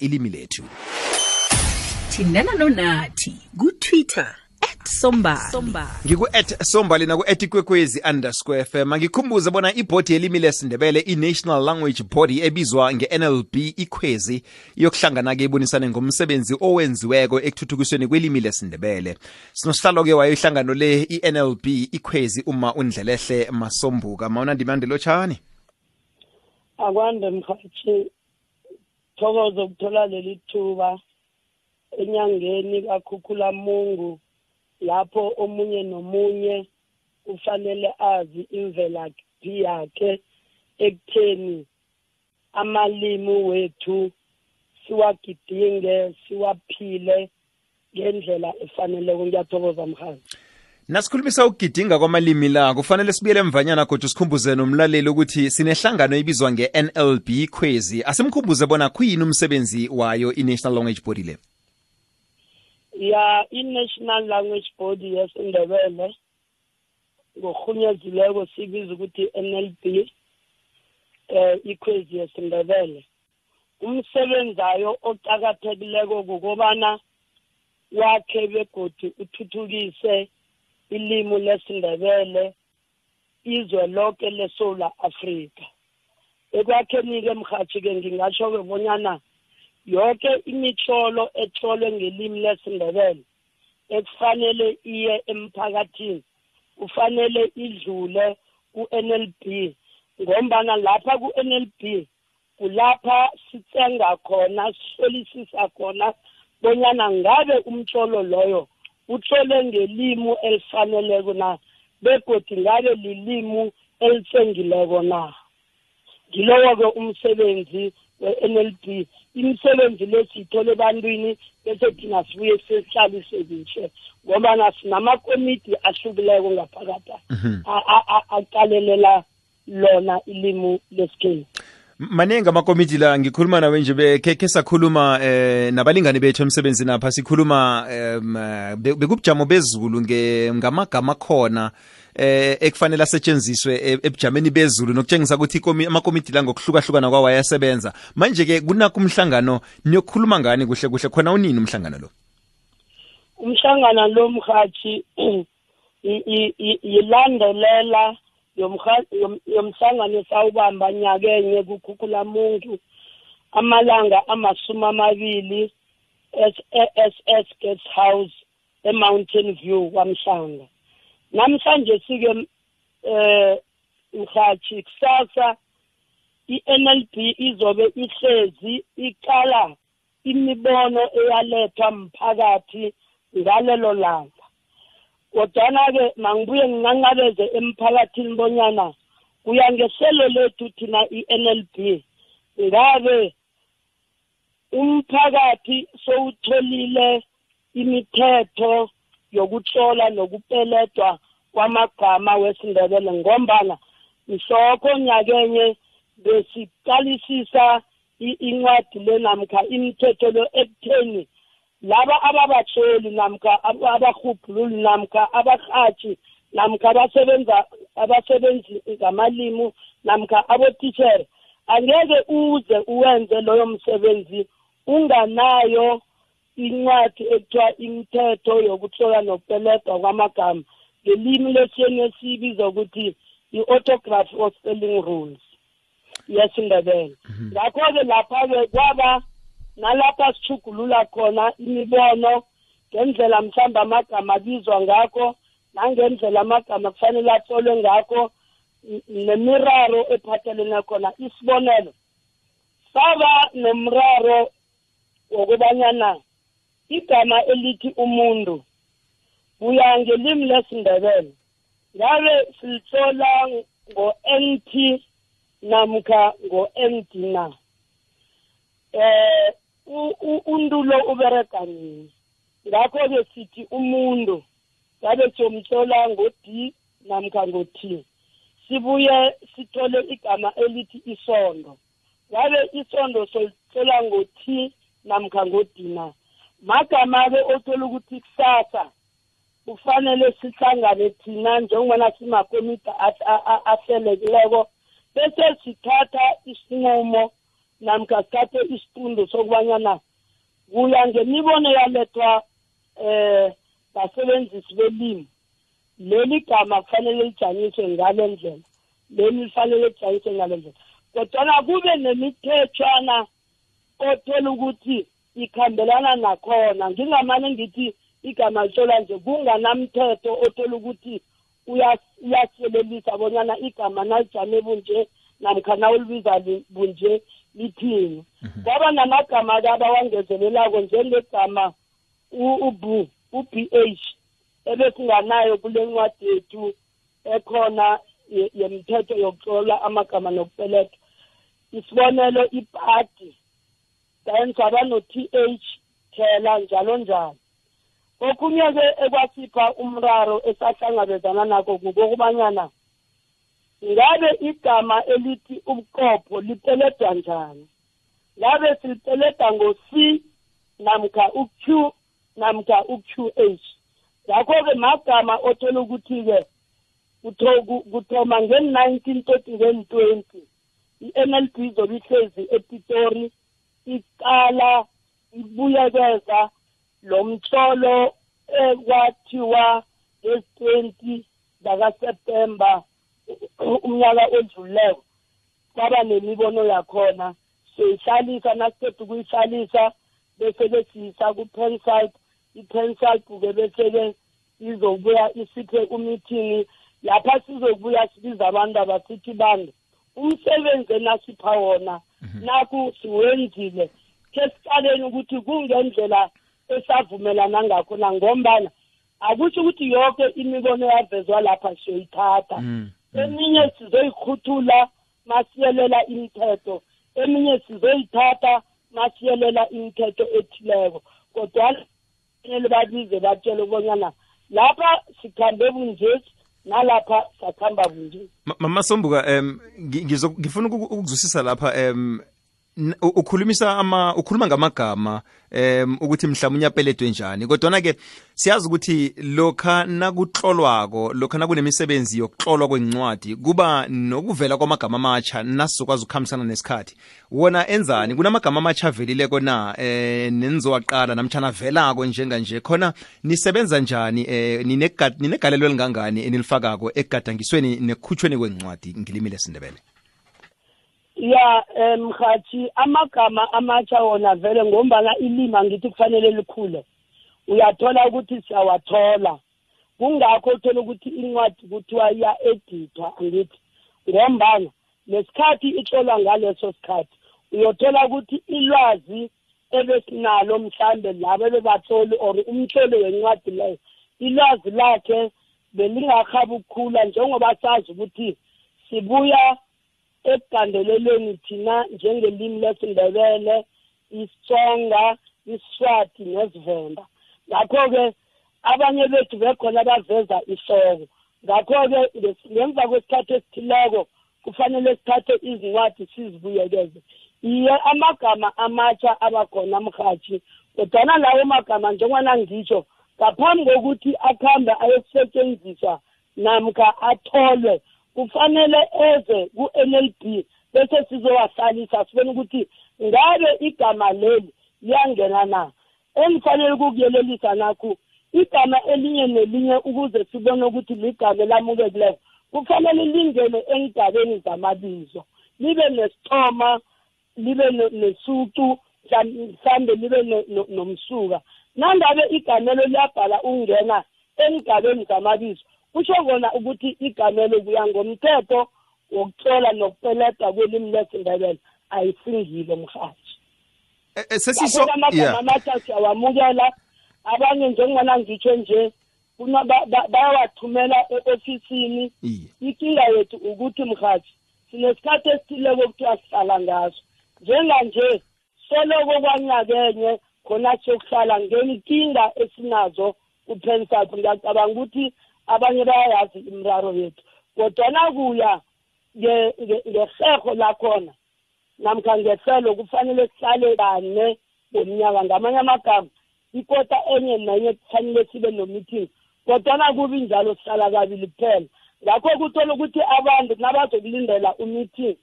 ilimi lethu. Thindana nonathi ku-twitter at sombali. Ngiku-at sombali naku-at ikwekwezi underscore fm ngikhumbuze bona ibhodi yelimi lesindebele i-national language body ebizwa nge-nlb ikhwezi iyokuhlangana-ke ibonisane ngomsebenzi owenziweko ekuthuthukisweni kwelimi lesindebele. Sinosihlalo-ke wayo ihlangano le i-nlb ikhwezi uma undlelehle masombuka. Mawunandimande lotshani akwande mhathi thokoza ukuthola leli thuba enyangeni kakhukhulamungu lapho omunye nomunye kufanele azi imvelaphi yakhe ekutheni amalimi wethu siwagidinge siwaphile ngendlela efaneleko. Ngiyathokoza mhazi nasikhulumisa ukugidinga kwamalimi la kufanele sibuyele emvanyana kodwa sikhumbuze nomlaleli ukuthi sinehlangano ebizwa nge-nlb khwezi asimkhumbuze bona kuyini umsebenzi wayo i-national language body le? Ya i-national language body yesindebele ngorhunyezileko sibiza ukuthi NLB eh ikhwezi yesindebele. Umsebenzayo oqakathekileko kukobana wakhe begodi uthuthukise ilimi lesindebele izwe lonke leSouth Africa ekwakheni-ke mhathi-ke ngingasho-ke bonyana yonke imitlolo etlolwe ngelimi lesindebele ekufanele iye emphakathini kufanele idlule ku-NLB ngombana lapha ku-NLB kulapha sitsenga khona sihlolisisa khona bonyana ngabe umtlolo loyo utlole ngelimi elifaneleko na begodi ngabe lilimu elitsengileko na? Ngilowo-ke umsebenzi we-NLP imisebenzi le siyithole ebantwini bese thina sibuye sesihlalise kuhle ngoba sinamakomiti ahlukileko ngaphakathi. Aqalelela lona ilimu lesikhethu. Maningi amakomiti la ngikhuluma nawe nje bekhe sakhuluma eh nabalingani bethu emsebenzini apha sikhuluma um bekubujamo bezulu ngamagama khona eh ekufanele asetshenziswe ebujameni bezulu nokutshengisa ukuthi amakomiti la ngokuhlukahlukana kwawo ayasebenza manje-ke kunakho umhlangano niyokukhuluma ngani kuhle kuhle khona unini umhlangano lo umhlangano lo mhathi yilandelela yomhlangano esawubamba nyakenye kukhukhulamuntu amalanga amasumi amabili e-ss guest house e-mountain view kwamhlanga. Namhlanje sike eh mhathi kusasa i-NLB izobe ihlezi iqala imibono eyalethwa mphakathi ngalelo langa. Kodwana-ke mangibuye nginganqabeze emphakathini bonyana kuya ngehlelo lethu thina i-NLB ngabe umphakathi sowutholile imithetho yokutlola nokupeledwa kwamagama wesindebele ngombana mhlokho nyakenye besiqalisisa incwadi le namkha imithetho lo ekutheni laba ababahloli namkha abahubhululi namkha abarhatshi namkha abasebenza abasebenzi ngamalimi namkha abotitshere angeke uze uwenze loyo msebenzi unganayo incwadi ekuthiwa imithetho yokutlola nokupeledwa kwamagama. Ngelimi lesiyeni esiyibiza ukuthi i-autography or spelling rules. Yesindebele ngakho-ke lapha-ke kwaba nalapha sichugulula khona imibono ngendlela mhlawumbe amagama abizwa ngakho nangendlela amagama kufanele atlolwe ngakho nemiraro ephathelene khona isibonelo saba nomraro wokubanyana igama elithi umuntu kuya ngelimi lesindebele. Ngabe silithola ngo-nt namkha ngo-nd na? Eh untulo uberega nini ngakho-ke sithi umuntu ngabe siyomhlola ngo-d namkha ngo-t. Sibuye sithole igama elithi isondo. Ngabe isondo solihlola ngo-t namkha ngo-d na? Magama-ke othola ukuthi kusasa kufanele sihlangane thina njengobana simakomiti ahlelekileko bese sithatha isinqumo namkha sithathe isifundo sokubanyana kuya ngemibono yalethwa eh basebenzisi belimi. Leli gama kufanele lijanyiswe ngale ndlela. Leli lifanele lijanyiswe ngale ndlela. Kodwana kube nemithetshwana othola ukuthi ikhambelana nakhona. Ngingamane ngithi igama litshola nje kunganamthetho othola ukuthi uyasiyelelisa bonyana igama nalijame bunje namkha nawulibiza bunje. Lithini kwaba namagama-ke abawangezelelako njengegama ubu u-b h ebesinganayo kule ncwadi yethu ekhona yemithetho yokutlola amagama nokupelethwa. Isibonelo ipati then saba no-t h thela njalo njalo. Okunye-ke ekwasipha umraro esahlangabezana nakho kukokubanyana ngabe igama elithi ubuqopho lipeledwa njani? Ngabe silipeleda ngo-c namkha u-q namkha u-q h? Ngakho-ke magama othola ukuthi-ke kuthoma nge-nineteen thirty ngen-twenty i-nlp izobe ihlezi epitori iqala ibuyekeza lo mtlolo ekwathiwa ngezi-twenty zakaseptemba umnyaka odluleko kwaba nemibono yakhona. Siyihlalisa nasiqeda ukuyihlalisa bese-ke siyisa ku-pensite i-pensite-ke bese-ke izobuya isiphe umithingi lapha sizobuya sibiza abantu abasithi bantu umsebenzi enasipha wona mhm. naku siwenzile. Ke siqaleni ukuthi kungendlela esavumelana ngakho nangombana akusho ukuthi yonke imibono yavezwa lapha siyoyithatha mhm. Eminye sizoyikhuthula masiyelela imithetho. Eminye sizoyithatha masiyelela imithetho ethileko. Kodwa fanele babize batshele ubonyana lapha sikhambe bunjesi nalapha sakhamba bunje mama sombuka um ngifuna ukuzwisisa lapha um ukhulumisa ama ukhuluma ngamagama em ukuthi mhlawumbe unyapeledwe njani. Kodwa ke siyazi ukuthi lokha nakutlolwako lokha nakunemisebenzi yokutlolwa kwencwadi kuba nokuvela kwamagama amatsha nasizokwazi ukuhambisana nesikhathi. Wona enzani? Kunamagama amatsha avelileko na? Eh nenizowaqala namtshana avelako njenganje. Khona nisebenza njani? Eh ninegalelo elingangani enilifakako ekugadangisweni nekukhutshweni kwencwadi ngilimile sindebele ya mhathi amagama amatsha wona vele ngombana ilimi angithi kufanele likhule. Uyathola ukuthi siyawathola. Kungakho uthola ukuthi incwadi kuthiwa iya-edithwa angithi ngombana nesikhathi itlolwa ngaleso sikhathi uyothola ukuthi ilwazi ebesinalo mhlambe labo ebebatloli or umtloli wencwadi leyo ilwazi lakhe belingahabi ukukhula njengoba sazi ukuthi sibuya ekugandeleleni thina njengelimi lesindebele isitsonga isiswati nesivenda. Ngakho-ke abanye bethu bekhona baveza ihloko. Ngakho-ke ngemva kwesikhathi esithileko kufanele sithathe izincwadi sizibuyekeze. Iye amagama amatsha abakhona mhathi kodwana lawo magama njengobana ngitsho ngaphambi kokuthi akuhambe ayokusetshenziswa namkha atholwe kufanele eze ku-NLB bese sizowahlalisa sibone ukuthi ngabe igama leli liyangena na. Engifanele ukukuyelelisa nakho igama elinye nelinye ukuze sibone ukuthi ligama elamukekileyo kufanele lingene engigabeni zamabizo. Libe nesithoma libe nesucu mhlambe libe nomsuka. Nangabe igamelo liyabhala ukungena engigabeni zamabizo kusho kona ukuthi igamelo kuya ngomthetho wokuthola nokupeleda kwelimi lesindebele. Ayisingile mhathi eh, eh, sesiso amagama amathathu awamukela. Abanye njengobana ngitsho nje bayawathumela e-ofisini. Inkinga yethu ukuthi mhathi sinesikhathi esithileko kuthiwa sihlala ngaso. Njenganje soloko kwanyakenye khona siyokuhlala ngenkinga esinazo kupensap ngiyacabanga ukuthi abanye bayayazi imraro yethu. Kodwana kuya ngeherho lakhona namkha ngehlelo kufanele sihlale kane ngomnyaka. Ngamanye amagama ikota enye nenye kufanele sibe no-meeting kodwana kubi njalo sihlala kabili kuphela. Ngakho kuthola ukuthi abantu nabazokulindela u-meeting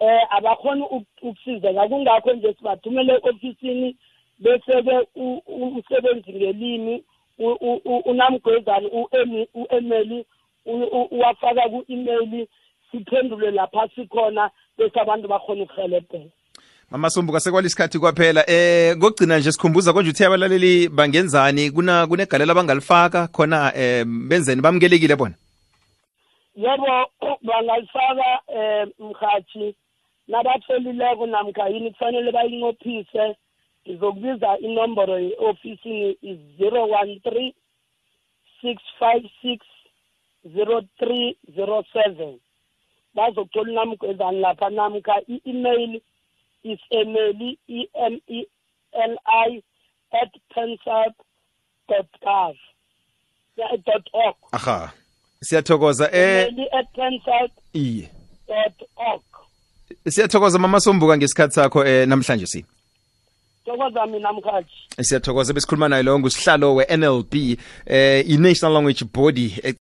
eh abakhona ukusizeka. Kungakho nje sibathumele ofisini bese-ke umsebenzi ngelimi unamgwezane u-emeli uwafaka ku-email siphendule lapha sikhona bese abantu bakhona ukuhelebheka mama sombuka sekwalisikhathi kwaphela. Eh kokugcina nje sikhumbuza konje uthe abalaleli bangenzani? Kuna kunegalelo abangalifaka khona eh benzeni? Bamukelekile bona? Yebo bangalifaka eh mhathi nabatholileko namkha yini kufanele bayinqophise ngizokubiza inomboro ye-ofisini is zero one three six five six zero three zero seven. Bazokuthola inamgwezane lapha namkha i-email is emeli e-m-e-l-i at pensap dot gov. Dot org. Aha. Siyathokoza eh at pensap iye. dot org. Siyathokoza mama sombuka ngesikhathi sakho eh namhlanje si. Thokoza mina mkhathi siyathokoza besikhuluma nayo lowo ngusihlalo we-nlb eh i-national language body